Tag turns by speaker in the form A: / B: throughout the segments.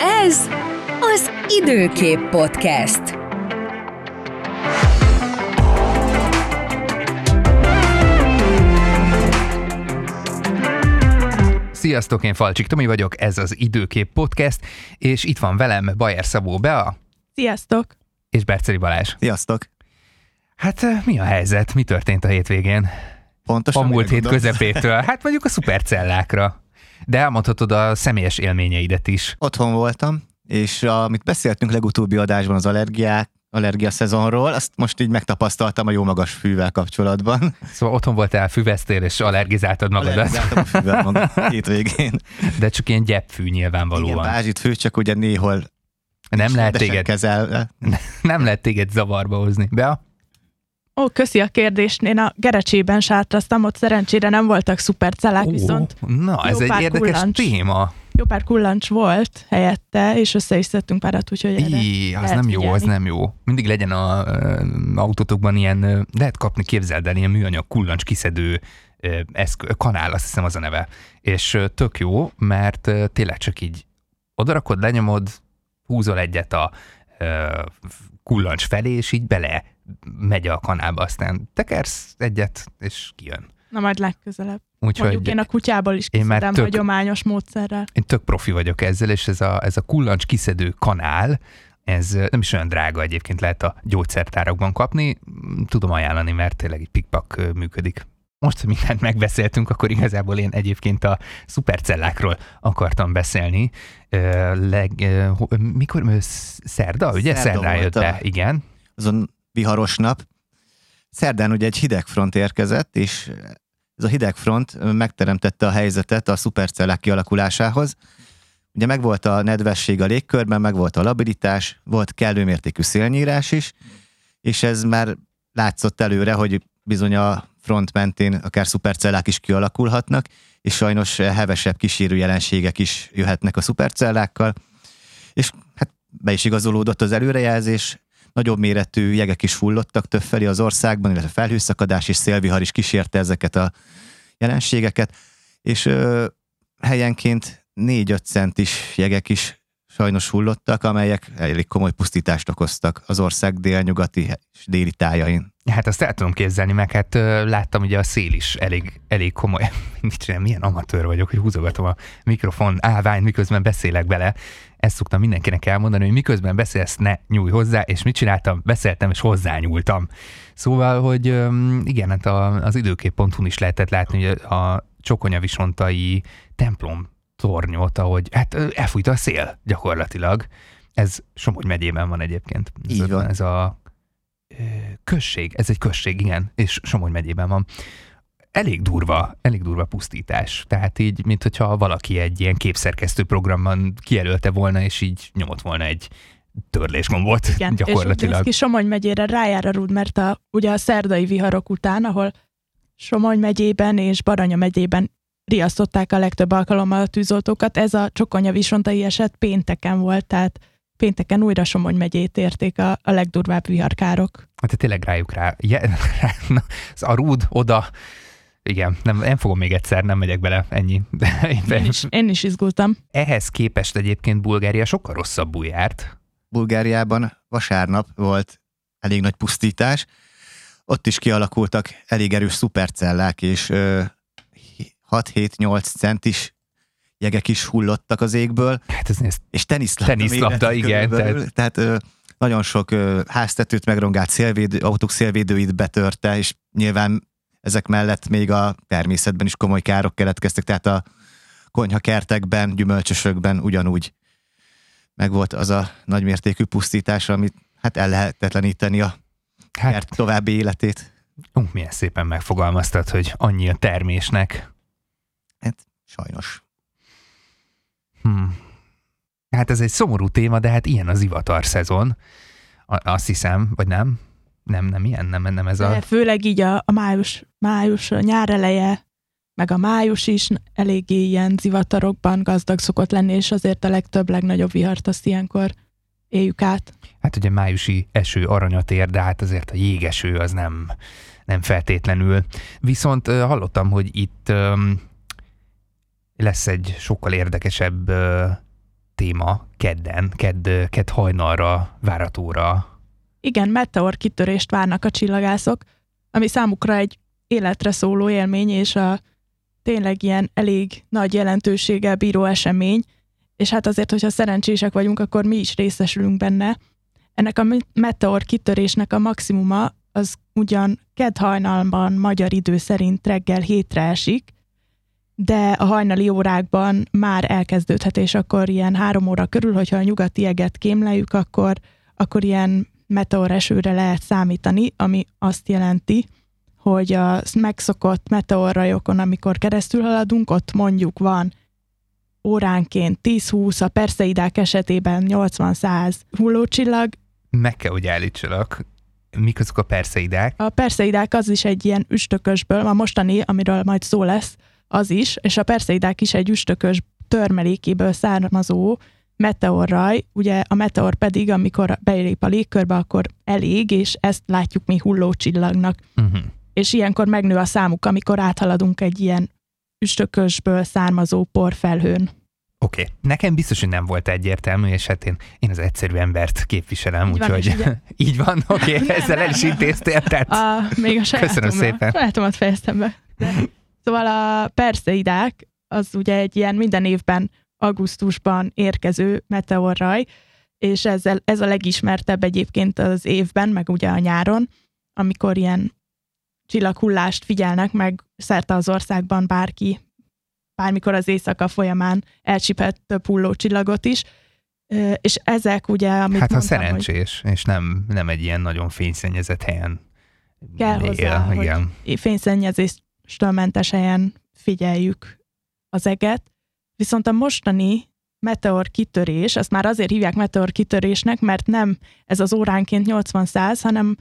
A: Ez az Időkép Podcast.
B: Sziasztok, én Falcsik Tomi vagyok, ez az Időkép Podcast, és itt van velem Bajer Szabó Bea
C: Sziasztok!
B: és Berceli Balázs.
D: Sziasztok!
B: Hát eh, mi a helyzet? Mi történt a hétvégén?
D: Pontosan
B: A múlt hét
D: gondolsz?
B: közepétől. Hát mondjuk a szupercellákra. De elmondhatod a személyes élményeidet is.
D: Otthon voltam, és amit beszéltünk legutóbbi adásban az allergiák, allergia szezonról, azt most így megtapasztaltam a jó magas fűvel kapcsolatban.
B: Szóval otthon voltál, füvesztél és allergizáltad magadat,
D: Allergizáltam a fűvel magam hétvégén.
B: de csak ilyen gyepfű
D: Igen,
B: nyilvánvalóan.
D: bázsit fű, csak ugye néhol
B: Nem lehet, téged,
D: kezelve.
B: nem lehet téged zavarba hozni. Bea?
C: Ó, köszi a kérdést. Én a Gerecsében sátraztam, ott szerencsére nem voltak szupercellák, viszont
B: Ó, na, ez egy érdekes
C: kullancs.
B: téma.
C: jó pár kullancs volt helyette, és össze is szedtünk párat, úgyhogy erre
B: Í, az nem jó, az
C: figyelni.
B: nem jó. Mindig legyen a ö, autótokban ilyen, ö, lehet kapni, képzeld el, ilyen műanyag kullancs kiszedő ö, eszkö, kanál, azt hiszem az a neve. És ö, tök jó, mert ö, tényleg csak így odarakod, lenyomod, húzol egyet a ö, kullancs felé, és így bele megy a kanálba, aztán tekersz egyet, és kijön.
C: Na majd legközelebb.
B: Úgyhogy
C: Mondjuk én a kutyából is
B: Én már tök-
C: hagyományos módszerrel.
B: én tök profi vagyok ezzel, és ez a, ez a kullancs kiszedő kanál, ez nem is olyan drága egyébként lehet a gyógyszertárakban kapni. Mm, Tudom ajánlani, mert tényleg egy pikpak működik. Most, hogy mindent megbeszéltünk, akkor igazából én egyébként a szupercellákról akartam beszélni. Leg, mikor? Szerda, ugye?
D: Szerda volt
B: jött be, igen.
D: azon viharos nap. Szerdán ugye egy hideg front érkezett, és ez a hideg front megteremtette a helyzetet a szupercellák kialakulásához. Ugye megvolt a nedvesség a légkörben, megvolt a labilitás, volt kellő mértékű szélnyírás is, és ez már látszott előre, hogy bizony a front mentén akár szupercellák is kialakulhatnak, és sajnos hevesebb kísérő jelenségek is jöhetnek a szupercellákkal, és hát be is igazolódott az előrejelzés, nagyobb méretű jegek is fullottak többfelé az országban, illetve felhőszakadás és szélvihar is kísérte ezeket a jelenségeket, és ö, helyenként 4-5 centis jegek is sajnos hullottak, amelyek elég komoly pusztítást okoztak az ország délnyugati és déli tájain.
B: Hát azt el tudom képzelni, meg hát láttam ugye a szél is elég, elég komoly. Mit csinálom, milyen amatőr vagyok, hogy húzogatom a mikrofon állványt, miközben beszélek bele. Ezt szoktam mindenkinek elmondani, hogy miközben beszélsz, ne nyújj hozzá, és mit csináltam? Beszéltem, és hozzányúltam. Szóval, hogy igen, hát az időkép.hu is lehetett látni, hogy a Csokonyavisontai templom tornyot, ahogy hát elfújta a szél gyakorlatilag. Ez Somogy megyében van egyébként. Ez,
D: Így van.
B: ez a ö, község, ez egy község, igen, és Somogy megyében van. Elég durva, elég durva pusztítás. Tehát így, mint hogyha valaki egy ilyen képszerkesztő programban kijelölte volna, és így nyomott volna egy törlésgombot
C: Igen, és
B: gyakorlatilag.
C: néz ki Somogy megyére rájár a rúd, mert a, ugye a szerdai viharok után, ahol Somogy megyében és Baranya megyében riasztották a legtöbb alkalommal a tűzoltókat, ez a Csokonya visontai eset pénteken volt, tehát pénteken újra Somogy megyét érték a, a legdurvább viharkárok.
B: Hát tényleg rájuk rá. Je, na, az a rúd oda, igen, nem, nem fogom még egyszer, nem megyek bele, ennyi. Én,
C: Én is, én is izgultam.
B: Ehhez képest egyébként Bulgária sokkal rosszabbul járt.
D: Bulgáriában vasárnap volt elég nagy pusztítás, ott is kialakultak elég erős szupercellák, és ö, 6-7-8 centis jegek is hullottak az égből,
B: Hát ez, ez
D: és teniszlabda,
B: Teniszlabda, igen,
D: körülbelül. Tehát ö, nagyon sok háztetőt megrongált szélvédő, autók szélvédőit betörte, és nyilván ezek mellett még a természetben is komoly károk keletkeztek, tehát a konyhakertekben, gyümölcsösökben ugyanúgy megvolt az a nagymértékű pusztítás, amit hát el lehetetleníteni a
B: hát,
D: kert további életét.
B: ú, milyen szépen megfogalmaztad, hogy annyi a termésnek.
D: Hát sajnos.
B: Hmm. Hát ez egy szomorú téma, de hát ilyen az ivatar szezon. Azt hiszem, vagy nem? Nem, nem ilyen, nem, nem ez a...
C: De főleg így a, a május, május, a nyár eleje, meg a május is eléggé ilyen zivatarokban gazdag szokott lenni, és azért a legtöbb, legnagyobb vihart azt ilyenkor éljük át.
B: Hát ugye májusi eső aranyat ér, de hát azért a jégeső az nem, nem feltétlenül. Viszont hallottam, hogy itt lesz egy sokkal érdekesebb ö, téma kedden, kedd, kedd hajnalra, váratóra.
C: Igen, meteor kitörést várnak a csillagászok, ami számukra egy életre szóló élmény, és a tényleg ilyen elég nagy jelentőséggel bíró esemény, és hát azért, hogyha szerencsések vagyunk, akkor mi is részesülünk benne. Ennek a meteor kitörésnek a maximuma az ugyan kedd hajnalban magyar idő szerint reggel hétre esik, de a hajnali órákban már elkezdődhet, és akkor ilyen három óra körül, hogyha a nyugati eget kémleljük, akkor, akkor ilyen meteoresőre lehet számítani, ami azt jelenti, hogy a megszokott meteorrajokon, amikor keresztül haladunk, ott mondjuk van óránként 10-20, a perseidák esetében 80-100 hullócsillag.
B: Meg kell, hogy állítsalak, mik azok a perseidák?
C: A perseidák az is egy ilyen üstökösből, a mostani, amiről majd szó lesz, az is, és a perseidák is egy üstökös törmelékéből származó meteorraj, ugye a meteor pedig, amikor belép a légkörbe, akkor elég, és ezt látjuk mi hullócsillagnak. Uh-huh. És ilyenkor megnő a számuk, amikor áthaladunk egy ilyen üstökösből származó porfelhőn.
B: Oké, okay. nekem biztos, hogy nem volt egyértelmű, és hát én, én az egyszerű embert képviselem, úgyhogy így van, oké, okay, ezzel el is intéztél, tehát
C: a, még a
B: köszönöm szépen.
C: Sajátomat fejeztem be. De, szóval a perseidák, az ugye egy ilyen minden évben augusztusban érkező meteorraj, és ezzel, ez a legismertebb egyébként az évben, meg ugye a nyáron, amikor ilyen csillaghullást figyelnek meg szerte az országban bárki, bármikor az éjszaka folyamán elcsipett több hulló csillagot is, és ezek ugye, amit
B: Hát ha
C: mondtam,
B: szerencsés, hogy és nem, nem egy ilyen nagyon fényszennyezett helyen
C: kell él, hozzá, igen. hogy fényszennyezéstől mentes helyen figyeljük az eget, viszont a mostani meteor kitörés, azt már azért hívják meteor kitörésnek, mert nem ez az óránként 80-100, hanem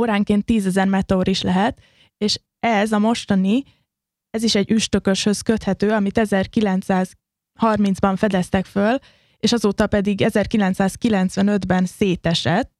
C: óránként 10 ezer meteor is lehet, és ez a mostani, ez is egy üstököshöz köthető, amit 1930-ban fedeztek föl, és azóta pedig 1995-ben szétesett,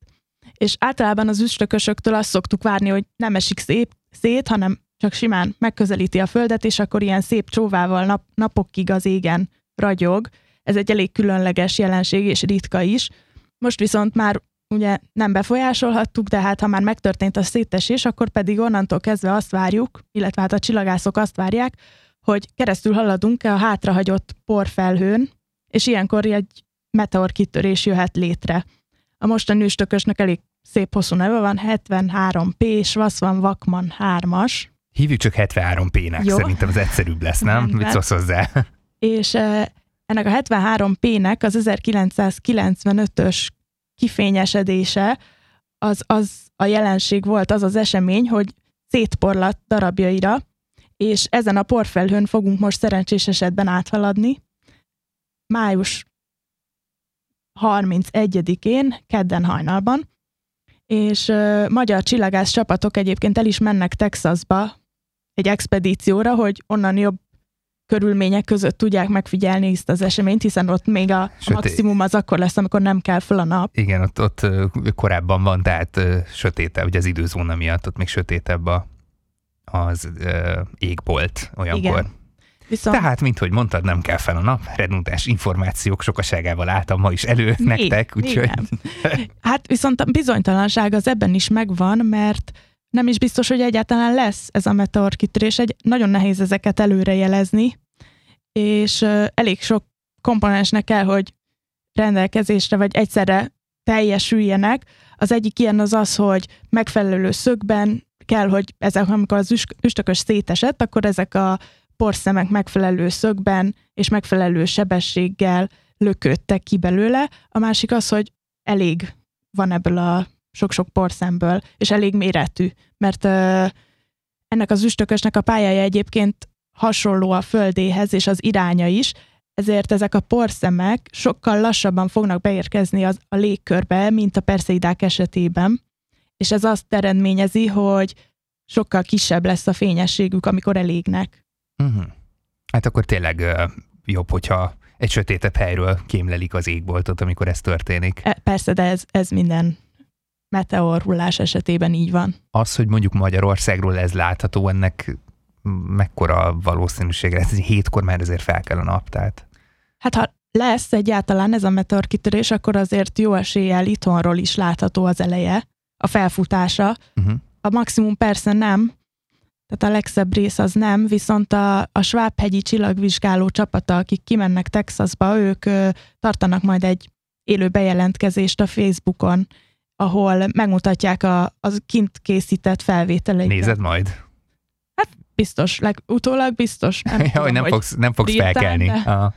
C: és általában az üstökösöktől azt szoktuk várni, hogy nem esik szép, szét, hanem csak simán megközelíti a földet, és akkor ilyen szép csóvával nap, napokig az égen ragyog. Ez egy elég különleges jelenség, és ritka is. Most viszont már ugye nem befolyásolhattuk, de hát ha már megtörtént a szétesés, akkor pedig onnantól kezdve azt várjuk, illetve hát a csillagászok azt várják, hogy keresztül haladunk a hátrahagyott porfelhőn, és ilyenkor egy meteor kitörés jöhet létre. A mostani üstökösnek elég szép hosszú neve van, 73P, Svaszvan Vakman 3-as.
B: Hívjuk csak 73P-nek, Jó. szerintem az egyszerűbb lesz, nem? Mit szólsz hozzá?
C: És ennek a 73P-nek az 1995-ös kifényesedése, az, az a jelenség volt, az az esemény, hogy szétporlat darabjaira, és ezen a porfelhőn fogunk most szerencsés esetben áthaladni. Május 31-én, kedden hajnalban, és uh, magyar csillagász csapatok egyébként el is mennek Texasba egy expedícióra, hogy onnan jobb körülmények között tudják megfigyelni ezt az eseményt, hiszen ott még a Sötét. maximum az akkor lesz, amikor nem kell föl a nap.
B: Igen, ott, ott korábban van, tehát sötétebb, ugye az időzóna miatt ott még sötétebb a, az ö, égbolt olyankor. Igen. Viszont... Tehát, mint hogy mondtad, nem kell fel a nap, redundáns információk sokaságával álltam ma is elő nektek, úgyhogy...
C: Hát viszont a bizonytalanság az ebben is megvan, mert nem is biztos, hogy egyáltalán lesz ez a meteor kitörés. Egy, nagyon nehéz ezeket előrejelezni, és elég sok komponensnek kell, hogy rendelkezésre vagy egyszerre teljesüljenek. Az egyik ilyen az az, hogy megfelelő szögben kell, hogy ezek, amikor az üstökös szétesett, akkor ezek a porszemek megfelelő szögben és megfelelő sebességgel löködtek ki belőle. A másik az, hogy elég van ebből a sok-sok porszemből, és elég méretű, mert ö, ennek az üstökösnek a pályája egyébként hasonló a földéhez, és az iránya is, ezért ezek a porszemek sokkal lassabban fognak beérkezni az, a légkörbe, mint a perszeidák esetében, és ez azt eredményezi, hogy sokkal kisebb lesz a fényességük, amikor elégnek.
B: Uh-huh. Hát akkor tényleg uh, jobb, hogyha egy sötétebb helyről kémlelik az égboltot, amikor ez történik.
C: E, persze, de ez, ez minden meteorhullás esetében így van.
B: Az, hogy mondjuk Magyarországról ez látható, ennek mekkora valószínűsége? Ez hétkor már ezért fel kell a nap, tehát...
C: Hát ha lesz egyáltalán ez a meteor kitörés, akkor azért jó eséllyel itthonról is látható az eleje, a felfutása.
B: Uh-huh.
C: A maximum persze nem, tehát a legszebb rész az nem, viszont a, a Schwab-hegyi csillagvizsgáló csapata, akik kimennek Texasba, ők ö, tartanak majd egy élő bejelentkezést a Facebookon, ahol megmutatják a, az kint készített felvételeiket.
B: Nézed majd?
C: Biztos, legutólag biztos. Nem,
B: ja,
C: tudom,
B: hogy nem fogsz, nem fogsz
C: írtál,
B: felkelni.
C: de-
B: Aha.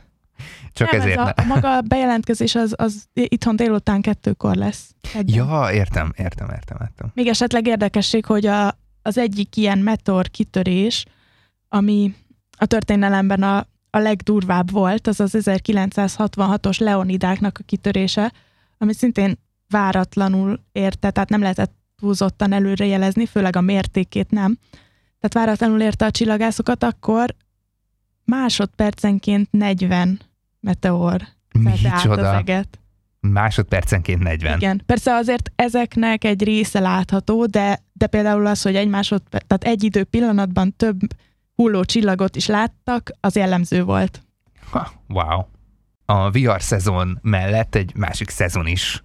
B: Csak
C: nem,
B: ezért
C: ez a, a maga a bejelentkezés az, az itthon délután kettőkor lesz. Kedden.
B: Ja, értem, értem, értem, értem.
C: Még esetleg érdekesség, hogy a, az egyik ilyen meteor kitörés, ami a történelemben a, a legdurvább volt, az az 1966-os Leonidáknak a kitörése, ami szintén váratlanul érte, tehát nem lehetett túlzottan előrejelezni, főleg a mértékét nem. Tehát váratlanul érte a csillagászokat, akkor másodpercenként 40 meteor szelte át az eget.
B: Másodpercenként 40.
C: Igen, persze azért ezeknek egy része látható, de, de például az, hogy egy másodperc, tehát egy idő pillanatban több hulló csillagot is láttak, az jellemző volt.
B: Ha, wow. A VR szezon mellett egy másik szezon is,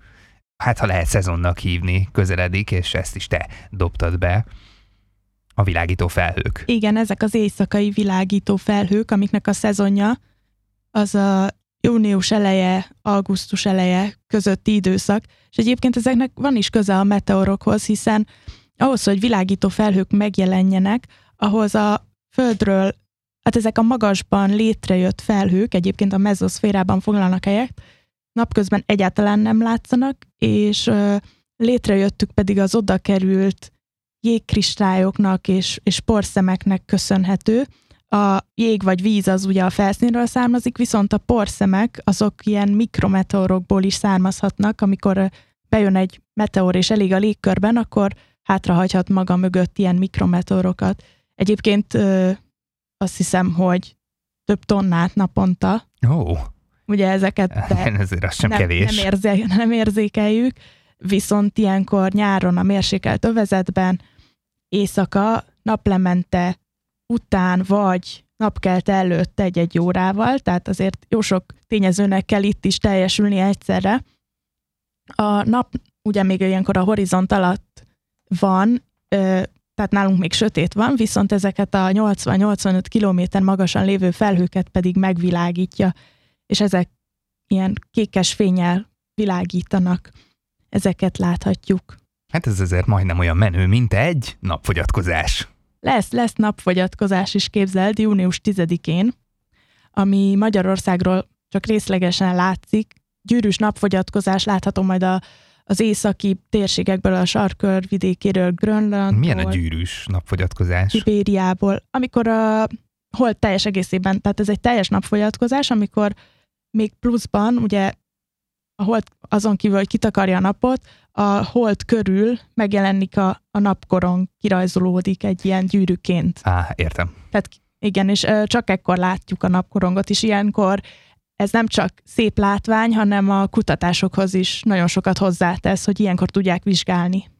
B: hát ha lehet szezonnak hívni, közeledik, és ezt is te dobtad be. A világító felhők.
C: Igen, ezek az éjszakai világító felhők, amiknek a szezonja az a június eleje, augusztus eleje közötti időszak, és egyébként ezeknek van is köze a meteorokhoz, hiszen ahhoz, hogy világító felhők megjelenjenek, ahhoz a Földről, hát ezek a magasban létrejött felhők, egyébként a mezoszférában foglalnak helyet, napközben egyáltalán nem látszanak, és létrejöttük pedig az oda került jégkristályoknak és, és porszemeknek köszönhető. A jég vagy víz az ugye a felszínről származik, viszont a porszemek azok ilyen mikrometeorokból is származhatnak, amikor bejön egy meteor és elég a légkörben, akkor hátrahagyhat maga mögött ilyen mikrometeorokat. Egyébként azt hiszem, hogy több tonnát naponta,
B: Ó, oh,
C: ugye ezeket de
B: ezért az sem
C: nem,
B: kevés.
C: Nem, érze, nem érzékeljük, viszont ilyenkor nyáron a mérsékelt övezetben éjszaka naplemente után vagy napkelte előtt egy-egy órával, tehát azért jó sok tényezőnek kell itt is teljesülni egyszerre. A nap ugye még ilyenkor a horizont alatt van, tehát nálunk még sötét van, viszont ezeket a 80-85 kilométer magasan lévő felhőket pedig megvilágítja, és ezek ilyen kékes fényel világítanak. Ezeket láthatjuk.
B: Hát ez azért majdnem olyan menő, mint egy napfogyatkozás.
C: Lesz, lesz napfogyatkozás is képzeld június 10-én, ami Magyarországról csak részlegesen látszik. Gyűrűs napfogyatkozás látható majd a, az északi térségekből, a sarkör vidékéről, Grönlandtól,
B: Milyen a gyűrűs napfogyatkozás?
C: Szibériából, amikor a hold teljes egészében, tehát ez egy teljes napfogyatkozás, amikor még pluszban, ugye a hold azon kívül, hogy kitakarja a napot, a hold körül megjelenik a, a napkorong, kirajzolódik egy ilyen gyűrűként.
B: Á, értem.
C: Tehát igen, és ö, csak ekkor látjuk a napkorongot is. Ilyenkor ez nem csak szép látvány, hanem a kutatásokhoz is nagyon sokat hozzátesz, hogy ilyenkor tudják vizsgálni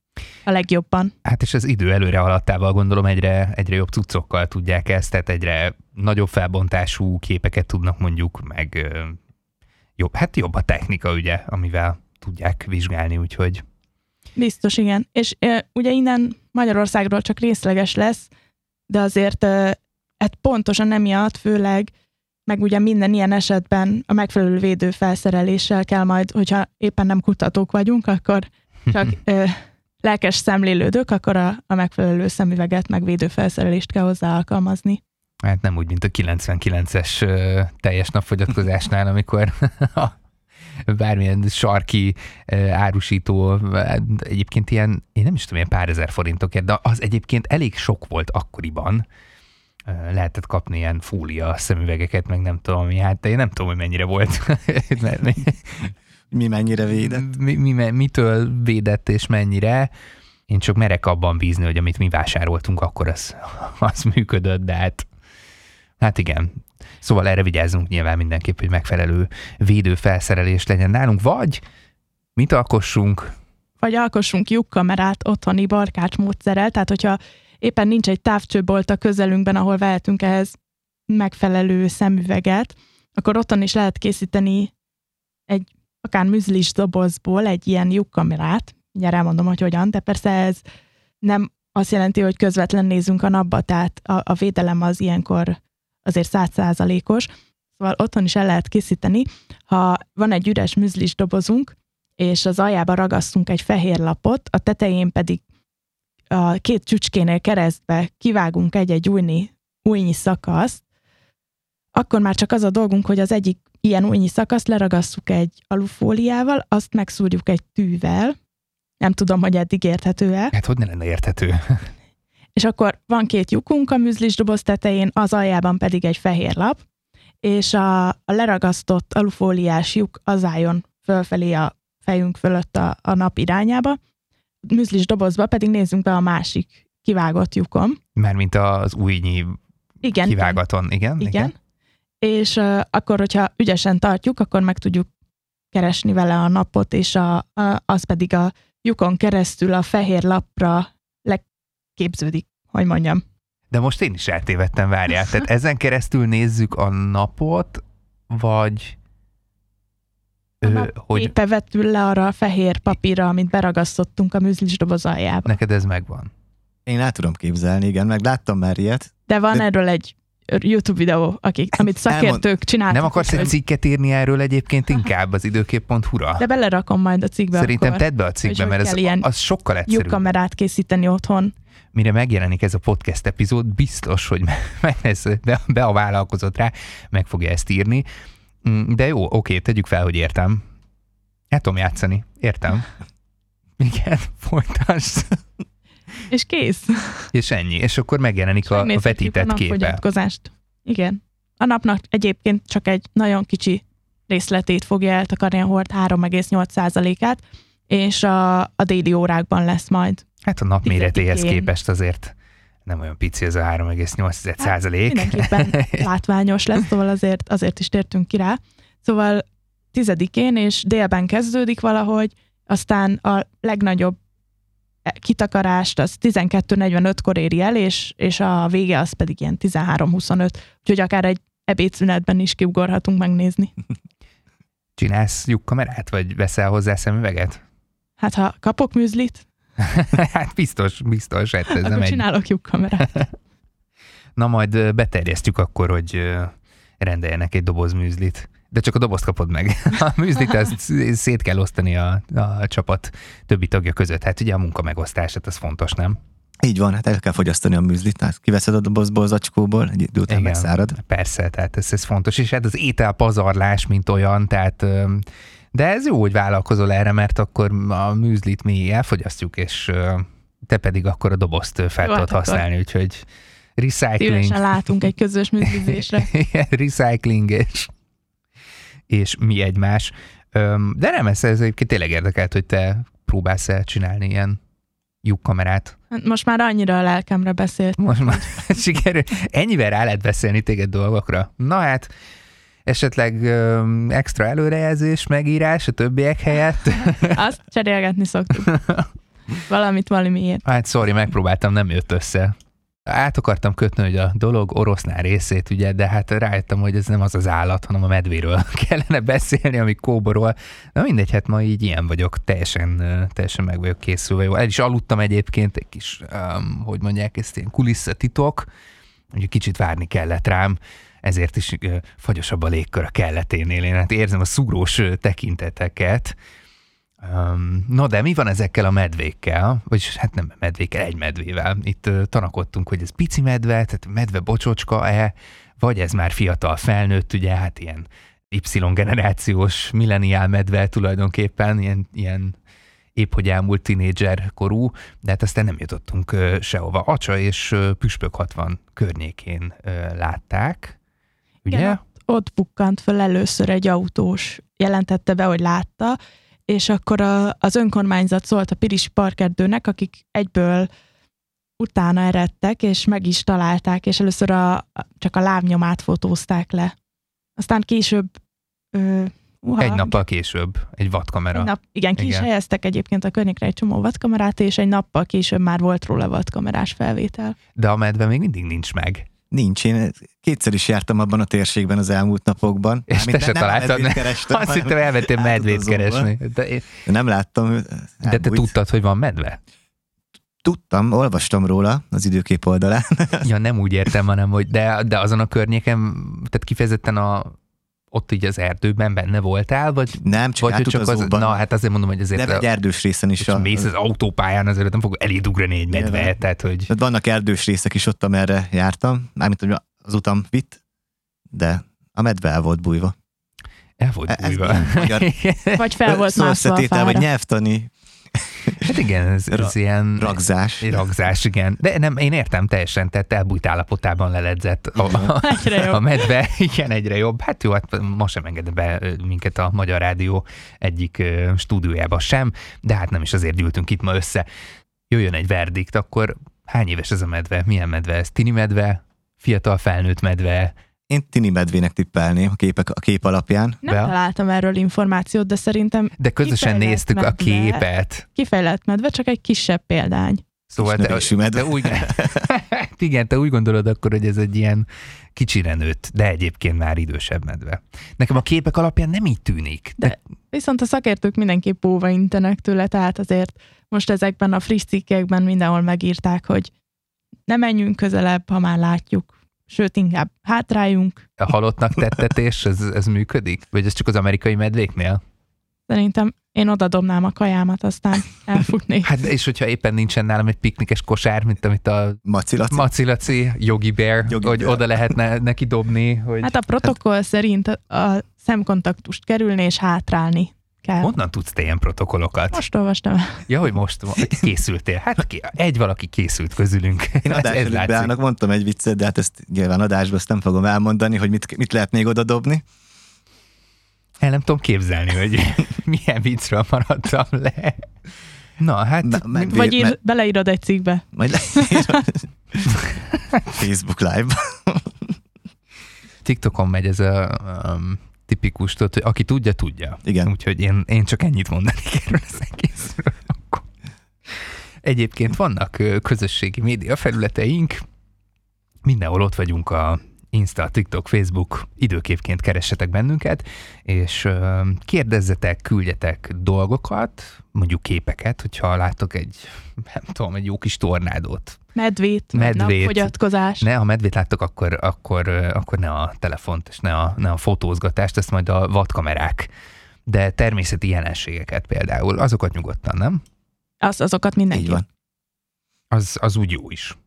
C: a legjobban.
B: Hát és az idő előre alattával gondolom egyre, egyre jobb cuccokkal tudják ezt, tehát egyre nagyobb felbontású képeket tudnak mondjuk, meg jobb, hát jobb a technika ugye, amivel tudják vizsgálni, úgyhogy
C: Biztos, igen. És ö, ugye innen Magyarországról csak részleges lesz, de azért ö, hát pontosan emiatt főleg, meg ugye minden ilyen esetben a megfelelő védőfelszereléssel kell majd, hogyha éppen nem kutatók vagyunk, akkor csak ö, lelkes szemlélődők, akkor a, a megfelelő szemüveget, meg védőfelszerelést kell hozzá alkalmazni.
B: Hát nem úgy, mint a 99-es ö, teljes napfogyatkozásnál, amikor bármilyen sarki árusító, egyébként ilyen, én nem is tudom, ilyen pár ezer forintokért, de az egyébként elég sok volt akkoriban. Lehetett kapni ilyen fólia szemüvegeket, meg nem tudom mi, hát én nem tudom, hogy mennyire volt. Mi
D: mennyire védett?
B: mi, mi, mitől védett és mennyire. Én csak merek abban bízni, hogy amit mi vásároltunk, akkor az, az működött, de hát, hát igen. Szóval erre vigyázzunk nyilván mindenképp, hogy megfelelő védőfelszerelés legyen nálunk, vagy mit alkossunk,
C: Vagy alkossunk lyukkamerát otthoni barkács módszerrel, tehát hogyha éppen nincs egy távcsőbolt a közelünkben, ahol vehetünk ehhez megfelelő szemüveget, akkor otthon is lehet készíteni egy akár műzlis dobozból egy ilyen lyukkamerát, mindjárt elmondom, hogy hogyan, de persze ez nem azt jelenti, hogy közvetlen nézünk a napba, tehát a, a védelem az ilyenkor azért százszázalékos, szóval otthon is el lehet készíteni. Ha van egy üres műzlis dobozunk, és az aljába ragasztunk egy fehér lapot, a tetején pedig a két csücskénél keresztbe kivágunk egy-egy újni, újnyi szakaszt, akkor már csak az a dolgunk, hogy az egyik ilyen újnyi szakaszt leragasszuk egy alufóliával, azt megszúrjuk egy tűvel, nem tudom, hogy eddig érthető-e.
B: Hát hogy ne lenne érthető?
C: És akkor van két lyukunk a műzlis doboz tetején, az aljában pedig egy fehér lap, és a, a leragasztott alufóliás lyuk az álljon fölfelé a fejünk fölött a, a nap irányába, műzlis dobozba pedig nézzünk be a másik kivágott lyukon.
B: Mármint az újnyi
C: igen,
B: kivágaton, igen?
C: Igen. igen. És uh, akkor, hogyha ügyesen tartjuk, akkor meg tudjuk keresni vele a napot, és a, a, az pedig a lyukon keresztül a fehér lapra leképződik, hogy mondjam.
B: De most én is eltévedtem, várjál. Tehát ezen keresztül nézzük a napot, vagy
C: ő, hogy... Éppe vetül le arra a fehér papírra, amit beragasztottunk a műzlis doboz aljába.
B: Neked ez megvan?
D: Én át tudom képzelni, igen, meg láttam már ilyet.
C: De van de... erről egy YouTube videó, akik, amit szakértők Elmond... csináltak.
B: Nem akarsz egy cikket írni erről egyébként inkább az időkép.hu-ra?
C: De belerakom majd a cikkbe
B: Szerintem
C: akkor,
B: tedd be a cikkbe, mert ez, az sokkal egyszerűbb.
C: kamerát készíteni otthon.
B: Mire megjelenik ez a podcast epizód, biztos, hogy meg lesz, be, be a vállalkozott rá, meg fogja ezt írni. Mm, de jó, oké, tegyük fel, hogy értem. El tudom játszani. Értem. Igen, folytasd.
C: És kész.
B: És ennyi. És akkor megjelenik a, a vetített a képe.
C: Igen. A napnak egyébként csak egy nagyon kicsi részletét fogja eltakarni a hord 3,8%-át, és a, a déli órákban lesz majd.
B: Hát a nap méretéhez képest azért nem olyan pici ez a 3,8 százalék.
C: Hát mindenképpen látványos lesz, szóval azért, azért is tértünk ki rá. Szóval tizedikén és délben kezdődik valahogy, aztán a legnagyobb kitakarást az 12.45-kor éri el, és, és a vége az pedig ilyen 13.25, úgyhogy akár egy ebédszünetben is kiugorhatunk megnézni.
B: Csinálsz lyukkamerát, vagy veszel hozzá szemüveget?
C: Hát ha kapok műzlit,
B: hát biztos, biztos. Hát ez
C: akkor nem csinálok egy... lyukkamerát.
B: Na majd beterjesztjük akkor, hogy rendeljenek egy doboz műzlit. De csak a dobozt kapod meg. A műzlit ezt szét kell osztani a, a csapat többi tagja között. Hát ugye a munka megosztását, az fontos, nem?
D: Így van, hát el kell fogyasztani a műzlit, hát kiveszed a dobozból, az acskóból, egy idő után Igen, megszárad.
B: Persze, tehát ez, ez fontos, és hát az ételpazarlás, mint olyan, tehát de ez jó, hogy vállalkozol erre, mert akkor a műzlit mi elfogyasztjuk, és te pedig akkor a dobozt fel tudod használni, úgyhogy recycling. Szívesen
C: látunk egy közös műzlizésre.
B: recycling és, és mi egymás. De nem, ez, ez egyébként tényleg érdekelt, hogy te próbálsz el csinálni ilyen lyukkamerát.
C: Hát most már annyira a lelkemre beszélt.
B: Most már sikerül. Ennyivel rá lehet beszélni téged dolgokra. Na hát, esetleg extra előrejelzés, megírás a többiek helyett.
C: Azt cserélgetni szoktuk. Valamit valamiért.
B: Hát sorry, megpróbáltam, nem jött össze. Át akartam kötni, hogy a dolog orosznál részét, ugye, de hát rájöttem, hogy ez nem az az állat, hanem a medvéről kellene beszélni, ami kóborol. Na mindegy, hát ma így ilyen vagyok, teljesen, teljesen meg vagyok készülve. Jó, el is aludtam egyébként, egy kis, um, hogy mondják, ezt ilyen kulisszatitok, hogy kicsit várni kellett rám, ezért is fagyosabb a légkör a kelleténél. Én hát érzem a szúrós tekinteteket. No, de mi van ezekkel a medvékkel? Vagyis hát nem medvékkel, egy medvével. Itt tanakodtunk, hogy ez pici medve, tehát medve bocsocska-e, vagy ez már fiatal felnőtt, ugye, hát ilyen Y-generációs milleniál medve tulajdonképpen, ilyen, ilyen épp hogy elmúlt tinédzser korú, de hát aztán nem jutottunk sehova. Acsa és Püspök 60 környékén látták. Ugye? Igen,
C: ott bukkant fel először egy autós, jelentette be, hogy látta, és akkor a, az önkormányzat szólt a Pirisi Parkerdőnek, akik egyből utána eredtek, és meg is találták, és először a, csak a lábnyomát fotózták le. Aztán később... Ö,
B: uha, egy nappal később, egy vadkamera. Egy nap,
C: igen, ki igen. is helyeztek egyébként a környékre egy csomó vadkamerát, és egy nappal később már volt róla vadkamerás felvétel.
B: De a medve még mindig nincs meg.
D: Nincs, én kétszer is jártam abban a térségben az elmúlt napokban.
B: És te se találtad,
D: medvét
B: ne?
D: kerestem,
B: Azt hittem, elmentél medvét keresni. De, én-
D: Nem láttam.
B: de te tudtad, hogy van medve?
D: Tudtam, olvastam róla az időkép oldalán.
B: Ja, nem úgy értem, hanem, hogy de, de azon a környéken, tehát kifejezetten a, ott így az erdőben benne voltál, vagy,
D: Nem, csak
B: vagy csak az, na hát azért mondom, hogy azért
D: nem egy
B: a,
D: erdős részen is.
B: és
D: A,
B: mész az autópályán, azért nem fog eléd ugrani egy medve,
D: Nyilván.
B: tehát hogy
D: Tehát vannak erdős részek is ott, amerre jártam, mármint hogy az utam vitt, de a medve el volt bújva.
B: el volt
D: Ez
B: bújva.
D: ilyen magyar
C: Vagy fel volt mászva a
D: Szószetétel, vagy
C: fára.
D: nyelvtani
B: hát igen, ez, ez
D: Ra-
B: ilyen
D: ragzás.
B: ragzás, igen. De nem, én értem teljesen, tehát elbújt állapotában leledzett a, a,
C: Egyre jobb.
B: a medve, igen, egyre jobb. Hát jó, hát ma sem enged be minket a Magyar Rádió egyik stúdiójába sem, de hát nem is azért gyűltünk itt ma össze. Jöjjön egy verdikt, akkor hány éves ez a medve? Milyen medve ez? Tini medve? Fiatal felnőtt medve?
D: Én tini medvének tippelném a, képek, a kép alapján.
C: Nem
B: Be-
C: találtam erről információt, de szerintem
B: De közösen néztük a
C: medve.
B: képet.
C: kifejlett medve, csak egy kisebb példány.
B: Szóval te,
D: medve.
B: te úgy, igen, te úgy gondolod akkor, hogy ez egy ilyen kicsire nőtt, de egyébként már idősebb medve. Nekem a képek alapján nem így tűnik. De,
C: De- Viszont a szakértők mindenképp óva intenek tőle, tehát azért most ezekben a friss cikkekben mindenhol megírták, hogy ne menjünk közelebb, ha már látjuk, sőt, inkább hátráljunk.
B: a halottnak tettetés, ez, ez működik? Vagy ez csak az amerikai medvéknél?
C: Szerintem én oda dobnám a kajámat, aztán elfutnék.
B: Hát és hogyha éppen nincsen nálam egy piknikes kosár, mint amit a
D: Maci Laci.
B: Macilaci, Yogi Bear,
D: Yogi
B: hogy
D: Bear.
B: oda lehetne neki dobni, hogy
C: Hát a protokoll szerint a- a szemkontaktust kerülni és hátrálni kell.
B: honnan tudsz te ilyen protokollokat?
C: Most olvastam.
B: Ja, hogy most készültél. Hát ki- egy valaki készült közülünk.
D: Én
B: ez, ez
D: beállnak, mondtam egy viccet, de hát ezt nyilván adásban ezt nem fogom elmondani, hogy mit, mit lehet még oda dobni.
B: El nem tudom képzelni, hogy milyen viccről maradtam le. Na, hát
D: Me- medvé-
C: Vagy ír,
D: me-
C: beleírod egy cikkbe.
D: Majd le... Facebook Live.
B: TikTokon megy ez a um, tipikus, tudod, hogy aki tudja, tudja.
D: Igen.
B: Úgyhogy én, én csak ennyit mondanék erről az egészről. Egyébként vannak közösségi média felületeink, mindenhol ott vagyunk a Insta, TikTok, Facebook, időképként keressetek bennünket, és kérdezzetek, küldjetek dolgokat, mondjuk képeket, hogyha láttok egy, nem tudom, egy jó kis tornádót,
C: Medvét,
B: Medvét.
C: napfogyatkozás.
B: ne, ha medvét láttok, akkor, akkor, akkor ne a telefont, és ne a, ne a fotózgatást, ezt majd a vadkamerák. De természeti jelenségeket például, azokat nyugodtan, nem?
C: Az, azokat mindenki.
D: Így van.
B: Az, az úgy jó is.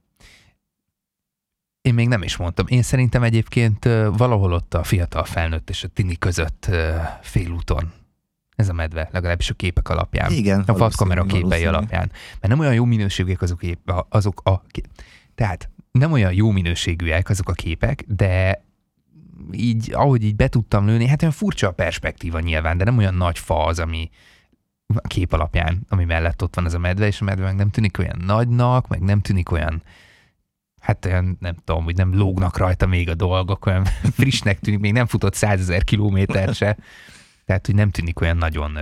B: Én még nem is mondtam. Én szerintem egyébként valahol ott a fiatal felnőtt és a tini között félúton ez a medve, legalábbis a képek alapján.
D: Igen.
B: A vadkamera képei alapján. Mert nem olyan jó minőségűek azok, kép, azok a... ké- Tehát nem olyan jó minőségűek azok a képek, de így, ahogy így be tudtam lőni, hát olyan furcsa a perspektíva nyilván, de nem olyan nagy fa az, ami a kép alapján, ami mellett ott van ez a medve, és a medve meg nem tűnik olyan nagynak, meg nem tűnik olyan hát olyan, nem tudom, hogy nem lógnak rajta még a dolgok, olyan frissnek tűnik, még nem futott százezer kilométer se, tehát, hogy nem tűnik olyan nagyon,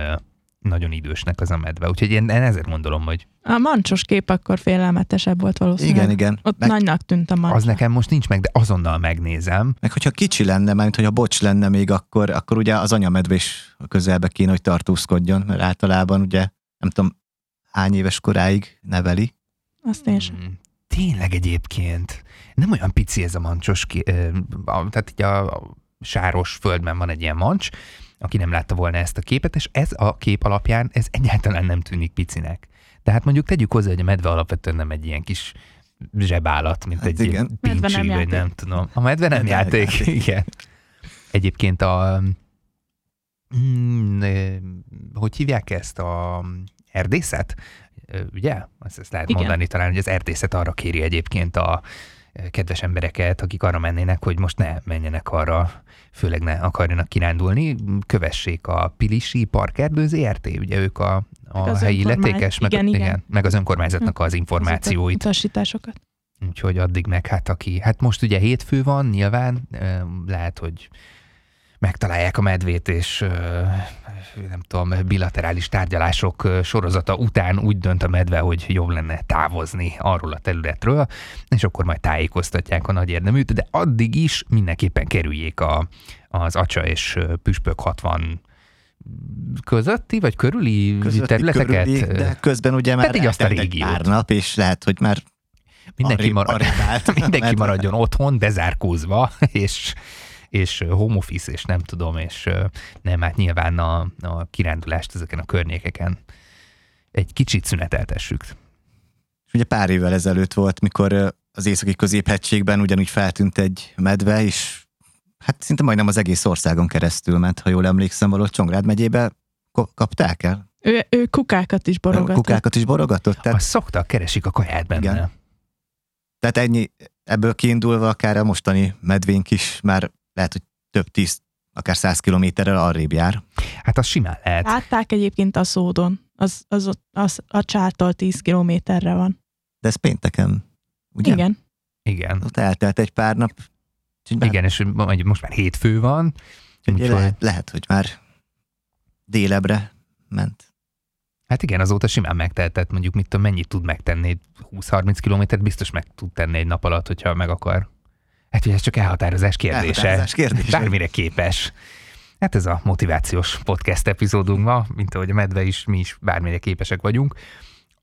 B: nagyon idősnek az a medve. Úgyhogy én, én ezért gondolom, hogy
C: A mancsos kép akkor félelmetesebb volt valószínűleg.
D: Igen, igen.
C: Ott
D: Meg,
C: nagynak tűnt a mancs.
B: az nekem most nincs meg, de azonnal megnézem.
D: meg hogyha kicsi lenne, mert hogyha bocs lenne még, akkor, akkor ugye az anyamedve is a közelbe kéne, hogy tartózkodjon, mert általában ugye, nem tudom, hány éves koráig neveli.
C: Azt én sem.
B: Mm, Tényleg egyébként. Nem olyan pici ez a mancsos, ki, tehát így a, a sáros földben van egy ilyen mancs, aki nem látta volna ezt a képet, és ez a kép alapján ez egyáltalán nem tűnik picinek. Tehát mondjuk tegyük hozzá, hogy a medve alapvetően nem egy ilyen kis zsebállat, mint
D: Hát
B: egy
D: igen.
C: Medve nem
B: pincsi, vagy
C: játék.
B: nem tudom. A medve nem
D: Medve nem
B: játék,
D: játék.
B: igen. Egyébként a... Mm, hogy hívják ezt? A erdészet? Ugye? Azt, ezt lehet
C: Igen.
B: mondani talán, hogy az erdészet arra kéri egyébként a kedves embereket, akik arra mennének, hogy most ne menjenek arra, főleg ne akarjanak kirándulni, kövessék a Pilisi Parkerdő ZRT, ugye ők a, a
C: Meg az
B: helyi illetékes, meg,
C: igen, igen.
B: igen, meg az önkormányzatnak az információit.
C: Utasításokat.
B: Úgyhogy addig meg hát aki, hát most ugye hétfő van, nyilván lehet, hogy megtalálják a medvét, és nem tudom, bilaterális tárgyalások sorozata után úgy dönt a medve, hogy jobb lenne távozni arról a területről, és akkor majd tájékoztatják a nagy érdeműt, de addig is mindenképpen kerüljék a, az acsa és püspök 60 közötti, vagy körüli
D: Közötti,
B: területeket.
D: körüli, de közben ugye már
B: Pedig azt a
D: eltelt egy pár nap, és lehet, hogy már
B: mindenki,
D: arrébb-
B: marad, mindenki maradjon otthon, bezárkózva, és, és home office, és nem tudom, és nem, hát nyilván a, a kirándulást ezeken a környékeken egy kicsit szüneteltessük.
D: És ugye pár évvel ezelőtt volt, mikor az északi középhegységben ugyanúgy feltűnt egy medve, és hát szinte majdnem az egész országon keresztül ment, ha jól emlékszem, valahol Csongrád megyébe kapták el?
C: Ő, ő kukákat is borogatott.
D: Kukákat is borogatott? Tehát,
B: Azt szoktak, keresik a kaját benne.
D: Igen. tehát ennyi, ebből kiindulva akár a mostani medvénk is már lehet, hogy több tíz, akár száz kilométerrel arrébb jár.
B: Hát az simán lehet.
C: Látták egyébként a szódon. Az, az, ott- az a csától 10 kilométerre van.
D: De ez pénteken, ugye?
C: Igen.
B: Igen.
D: Ott eltelt egy pár nap. Már-
B: Igen, és mondjuk most már hétfő van,
D: úgyhogy- lehet, lehet, hogy már délebre ment.
B: Hát igen, azóta simán megtehetett, mondjuk mit tudom, mennyit tud megtenni, 20-30 kilométert biztos meg tud tenni egy nap alatt, hogyha meg akar. Hát ugye ez csak elhatározás kérdése.
D: Elhatározás kérdése.
B: Bármire képes. Hát ez a motivációs podcast epizódunk ma, mint ahogy a medve is, mi is bármire képesek vagyunk.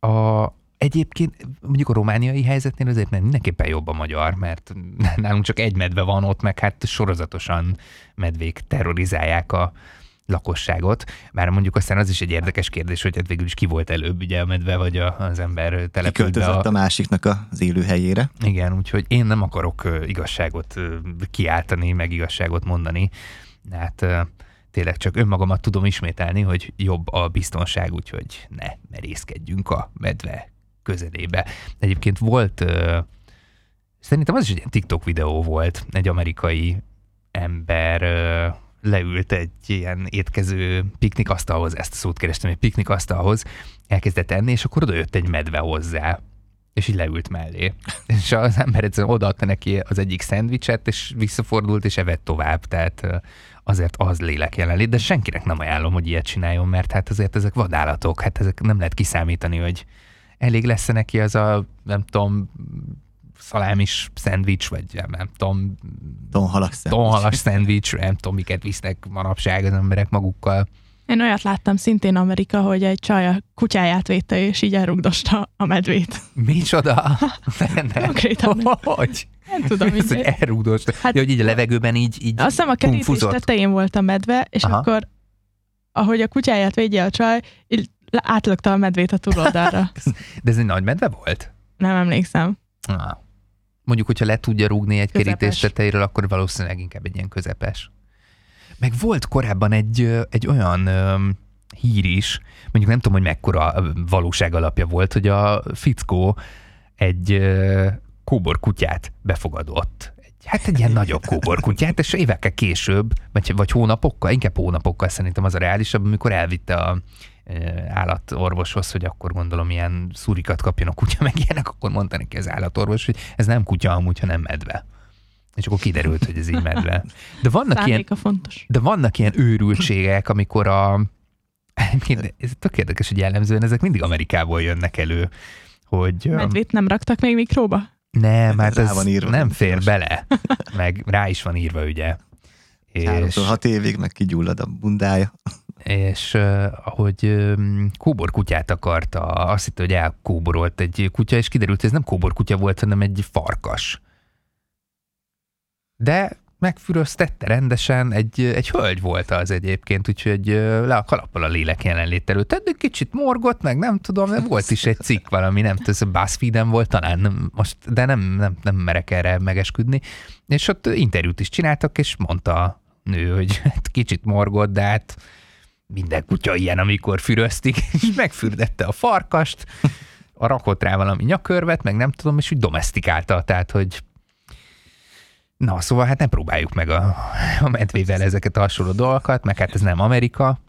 B: A, egyébként mondjuk a romániai helyzetnél azért mert mindenképpen jobb a magyar, mert nálunk csak egy medve van ott, meg hát sorozatosan medvék terrorizálják a lakosságot. Már mondjuk aztán az is egy érdekes kérdés, hogy hát végül is ki volt előbb, ugye a medve vagy a, az ember települt
D: Kiköltözött
B: a,
D: a másiknak az élőhelyére.
B: igen, úgyhogy én nem akarok igazságot kiáltani, meg igazságot mondani. Hát tényleg csak önmagamat tudom ismételni, hogy jobb a biztonság, úgyhogy ne merészkedjünk a medve közelébe. Egyébként volt, szerintem az is egy ilyen TikTok videó volt, egy amerikai ember leült egy ilyen étkező piknikasztalhoz, ezt a szót kerestem, egy piknikasztalhoz, elkezdett enni, és akkor oda jött egy medve hozzá, és így leült mellé. És az ember egyszerűen odaadta neki az egyik szendvicset, és visszafordult, és evett tovább, tehát azért az lélek jelenlét, de senkinek nem ajánlom, hogy ilyet csináljon, mert hát azért ezek vadállatok, hát ezek nem lehet kiszámítani, hogy elég lesz neki az a, nem tudom, szalámis szendvics, vagy nem, tudom,
D: Tonhalak szem.
B: tonhalas szendvics, nem tudom, miket visznek manapság az emberek magukkal.
C: Én olyat láttam szintén Amerika, hogy egy csaj a kutyáját védte, és így elrugdosta a medvét.
B: Micsoda? Ne, ne.
C: Konkrétan.
B: Hogy?
C: Nem tudom,
B: Ez, hogy elrúgdost. Hát, ja, hogy így a levegőben így, így
C: Azt hiszem a kerítés
B: Pumfuzott.
C: tetején volt a medve, és
B: Aha.
C: akkor, ahogy a kutyáját védje a csaj, így átlökte a medvét a túloldalra.
B: De ez egy nagy medve volt?
C: Nem emlékszem.
B: Ah. Mondjuk, hogyha le tudja rúgni egy
C: Közepes.
B: kerítés tetejéről, akkor valószínűleg inkább egy ilyen közepes. Meg volt korábban egy, egy olyan öm, hír is, mondjuk nem tudom, hogy mekkora valóság alapja volt, hogy a fickó egy ö, kóbor kutyát befogadott. Hát egy ilyen nagyobb kóbor kutyát, és évekkel később, vagy, vagy hónapokkal, inkább hónapokkal szerintem az a reálisabb, amikor elvitte a ö, állatorvoshoz, hogy akkor gondolom ilyen szurikat kapjon a kutya, meg ilyenek, akkor mondta neki az állatorvos, hogy ez nem kutya amúgy, hanem medve. És akkor kiderült, hogy ez így medve. De vannak ilyen,
C: fontos.
B: de vannak ilyen őrültségek, amikor a... Ez tök érdekes, hogy jellemzően ezek mindig Amerikából jönnek elő, hogy...
C: Medvét nem raktak még mikróba?
B: Nem, hát
D: Rá
B: ez
D: van írva,
B: nem fér
D: tilos.
B: bele, meg rá is van írva, ugye. És,
D: hat évig meg kigyullad a bundája.
B: és ahogy kóbor kutyát akarta, azt hitte, hogy elkóborolt egy kutya, és kiderült, hogy ez nem kóbor kutya volt, hanem egy farkas. De megfüröztette rendesen, egy, egy hölgy volt az egyébként, úgyhogy le a kalappal a lélek jelenlét előtt. De kicsit morgott, meg nem tudom, de volt is egy cikk valami, nem tudom, BuzzFeed-en volt talán, nem, most, de nem, nem, nem merek erre megesküdni. És ott interjút is csináltak, és mondta a nő, hogy hát kicsit morgott, de hát minden kutya ilyen, amikor füröztik, és megfürdette a farkast, a rakott rá valami nyakörvet, meg nem tudom, és úgy domestikálta, tehát, hogy Na, szóval hát nem próbáljuk meg a, a medvével ezeket a hasonló dolgokat, meg hát ez nem Amerika.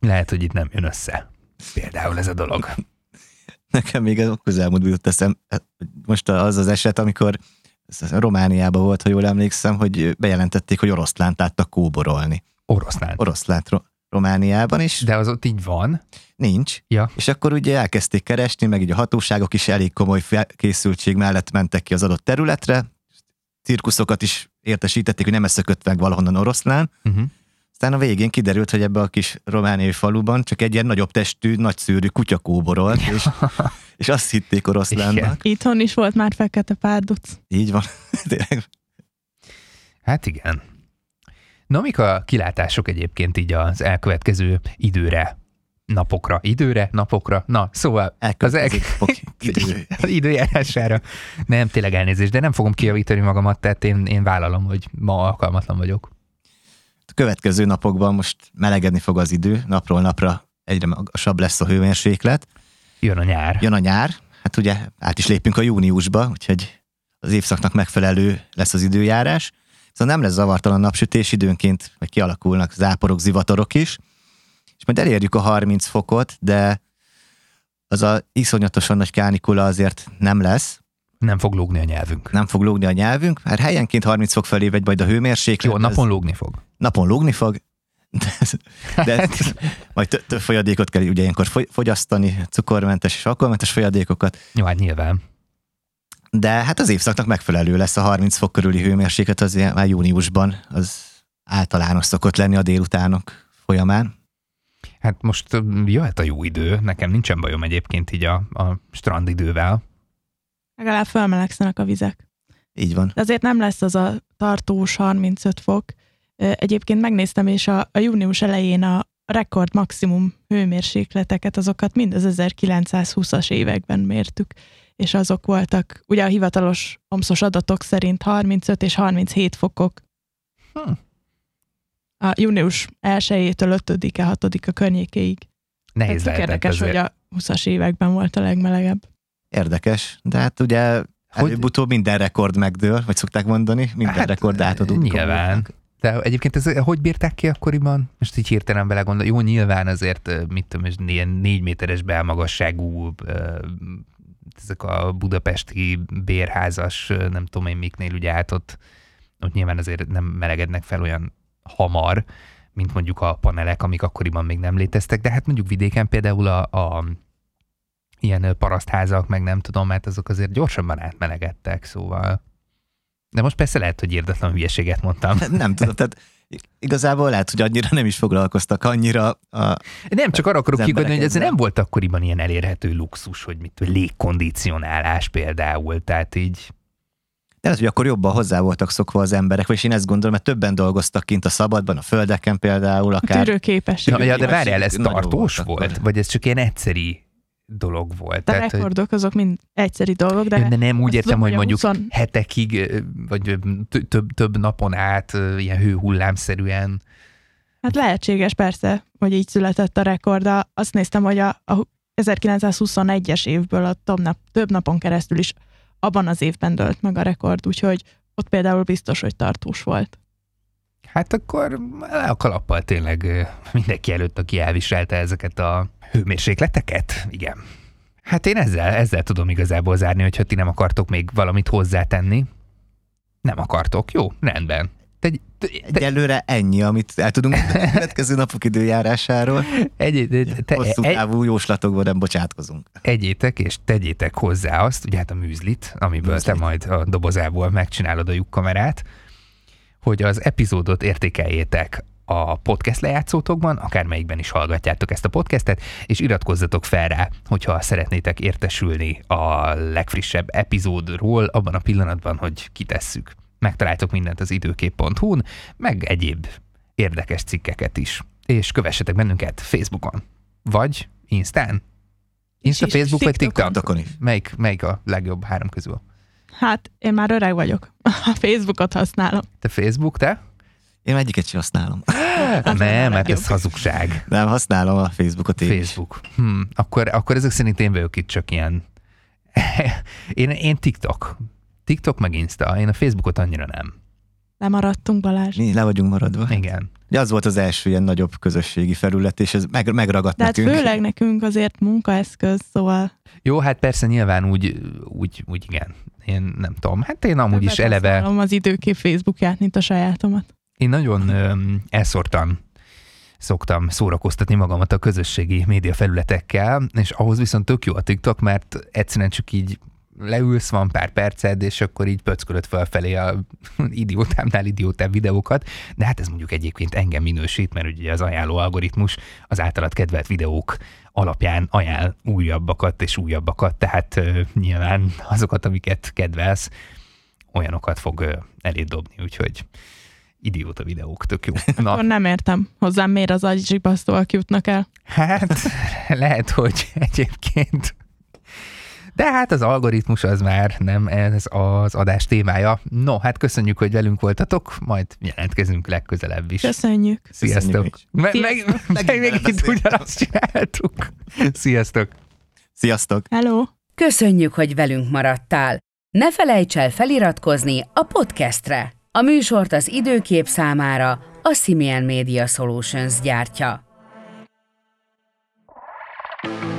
B: Lehet, hogy itt nem jön össze. Például ez a dolog.
D: Nekem még a közelmúltban jut eszem, most az az eset, amikor Romániában volt, ha jól emlékszem, hogy bejelentették, hogy oroszlánt láttak kóborolni.
B: Oroszlán.
D: Oroszlánt ro- Romániában is.
B: De az ott így van.
D: Nincs.
B: Ja.
D: És akkor ugye elkezdték keresni, meg így a hatóságok is elég komoly készültség mellett mentek ki az adott területre. Cirkuszokat is értesítették, hogy nem eszökött meg valahonnan oroszlán.
B: Uh-huh.
D: Aztán a végén kiderült, hogy ebbe a kis romániai faluban csak egy ilyen nagyobb testű, nagyszőrű kutya kóborolt, és, és azt hitték
B: Igen.
D: oroszlánnak.
C: Itthon is volt már fekete párduc.
D: Így van. Tényleg.
B: Hát igen. Na, mik a kilátások egyébként így az elkövetkező időre, napokra, időre, napokra, na, szóval az el... Időjárására. Nem, tényleg elnézést, de nem fogom kijavítani magamat, tehát én, én vállalom, hogy ma alkalmatlan vagyok.
D: A következő napokban most melegedni fog az idő, napról napra egyre magasabb lesz a hőmérséklet.
B: Jön a nyár.
D: Jön a nyár, hát ugye át is lépünk a júniusba, úgyhogy az évszaknak megfelelő lesz az időjárás. Szóval nem lesz zavartalan napsütés, időnként meg kialakulnak záporok, zivatarok is, és majd elérjük a 30 fokot, de az a iszonyatosan nagy kánikula azért nem lesz,
B: Nem fog lógni a nyelvünk.
D: nem fog lógni a nyelvünk, mert helyenként 30 fok felé vegy majd a hőmérséklet.
B: Jó, napon lógni fog.
D: napon lógni fog, de, de
B: Hát-
D: majd tö- több folyadékot kell ugye ilyenkor fogy- fogyasztani, cukormentes és alkoholmentes folyadékokat,
B: Jó, hát nyilván.
D: de hát az évszaknak megfelelő lesz a 30 fok körüli hőmérséklet, az már júniusban, az általános szokott lenni a délutánok folyamán.
B: Hát most jöhet a jó idő, nekem nincsen bajom egyébként így a, a strandidővel.
C: Legalább felmelegszenek a vizek.
D: Így van.
C: De azért nem lesz az a tartós 35 fok. Egyébként megnéztem, és a, a június elején a rekord maximum hőmérsékleteket, azokat mind az 1920-as években mértük, és azok voltak, ugye a hivatalos omszos adatok szerint 35 és 37 fokok.
B: Hm.
C: A június 1-től 5-e, 6-a környékéig.
B: Nehéz
C: Tehát érdekes,
B: azért.
C: hogy a 20-as években volt a legmelegebb.
D: Érdekes, de hát ugye
B: Hogy-
D: előbb-utóbb minden rekord megdől, vagy szokták mondani, minden hát, rekord átadunk.
B: Nyilván. De egyébként ez, hogy bírták ki akkoriban? Most így hirtelen belegondol. Jó, nyilván azért, ö, mit tudom, és ilyen négy méteres belmagasságú ezek a budapesti bérházas, nem tudom én miknél ugye át ott, ott nyilván azért nem melegednek fel olyan hamar, mint mondjuk a panelek, amik akkoriban még nem léteztek, de hát mondjuk vidéken például a, a ilyen parasztházak, meg nem tudom, mert azok azért gyorsabban átmelegedtek, szóval. De most persze lehet, hogy érdetlen hülyeséget mondtam.
D: Nem tudom, tehát igazából lehet, hogy annyira nem is foglalkoztak annyira a,
B: Nem, csak arra akarok kikodni, hogy ez nem volt akkoriban ilyen elérhető luxus, hogy mit légkondicionálás például, tehát így
D: De lehet, hogy akkor jobban hozzá voltak szokva az emberek, vagy én ezt gondolom, mert többen dolgoztak kint a szabadban, a földeken például,
C: A
D: akár.
C: tűrőképesség.
B: Ja, ja, de várjál, ez tartós volt?
D: akkor.
B: Vagy ez csak ilyen egyszeri dolog volt?
C: A
B: Tehát, hogy,
C: rekordok azok mind egyszeri dolgok, de,
B: de nem úgy értem,
C: tudom,
B: hogy mondjuk
C: 20
B: hetekig, vagy több, több napon át ilyen hőhullámszerűen.
C: Hát lehetséges persze, hogy így született a rekord. de Azt néztem, hogy a, a 1921-es évből a több, nap, több napon keresztül is abban az évben dölt meg a rekord, úgyhogy ott például biztos, hogy tartós volt.
B: Hát akkor le a kalappal tényleg mindenki előtt, aki elviselte ezeket a hőmérsékleteket. Igen. Hát én ezzel, ezzel tudom igazából zárni, hogyha ti nem akartok még valamit hozzátenni. Nem akartok. Jó, rendben.
D: Egyelőre ennyi, amit el tudunk a következő napok időjárásáról.
B: egy, te,
D: Hosszú
B: egy,
D: távú jóslatokban nem bocsátkozunk.
B: egyétek és tegyétek hozzá azt, ugye hát a műzlit, amiből
D: Műzlit.
B: te majd a dobozából megcsinálod a lyukkamerát, hogy az epizódot értékeljétek a podcast lejátszótokban, akármelyikben is hallgatjátok ezt a podcastet, és iratkozzatok fel rá, hogyha szeretnétek értesülni a legfrissebb epizódról abban a pillanatban, hogy kitesszük. Megtaláltok mindent az időkép.hu-n, meg egyéb érdekes cikkeket is. És kövessetek bennünket Facebookon, vagy Instán. Insta,
C: És
B: Facebook vagy
C: TikTokon.
B: TikTok?
D: TikTokon is.
B: Melyik, melyik a legjobb három közül?
C: Hát én már öreg vagyok. A Facebookot használom.
B: Te Facebook, te?
D: Én egyiket sem használom.
B: Nem, hát
C: legjobb.
B: ez hazugság.
D: Nem, használom a Facebookot én is.
B: Facebook. Hm, akkor, akkor ezek szerint én vagyok itt csak ilyen... én, én TikTok. TikTok meg Insta. Én a Facebookot annyira nem.
C: Lemaradtunk, Balázs.
D: Mi le vagyunk maradva.
B: Igen.
D: Ugye az volt az első ilyen nagyobb közösségi felület, és ez meg, megragadt
C: De hát
D: nekünk.
C: főleg nekünk azért munkaeszköz, szóval
B: Jó, hát persze nyilván úgy, úgy, úgy igen. én nem tudom, hát én amúgy is
C: Többet
B: eleve,
C: használom az időkép Facebookját, mint a sajátomat.
B: én nagyon öm, elszórtan szoktam szórakoztatni magamat a közösségi média felületekkel, és ahhoz viszont tök jó a TikTok, mert egyszerűen csak így leülsz, van pár perced, és akkor így pöckölöd felfelé a idiótámnál idiótább videókat, de hát ez mondjuk egyébként engem minősít, mert ugye az ajánló algoritmus az általad kedvelt videók alapján ajánl újabbakat és újabbakat, tehát ö, nyilván azokat, amiket kedvelsz, olyanokat fog ö, eléd dobni, úgyhogy idióta videók, tök jó. Na,
C: Akkor nem értem. Hozzám miért az agysibasztóak jutnak el.
B: Hát lehet, hogy egyébként. De hát az algoritmus az már nem ez az adás témája. No, hát köszönjük, hogy velünk voltatok, majd jelentkezünk legközelebb is.
C: Köszönjük.
B: Sziasztok. Meg, meg,
D: meg
B: még
D: itt
B: ugyanazt csináltuk. Sziasztok.
D: Sziasztok.
C: Hello.
A: Köszönjük, hogy velünk maradtál. Ne felejts el feliratkozni a podcastre. A műsort az időkép számára a Simian Media Solutions gyártja. thank you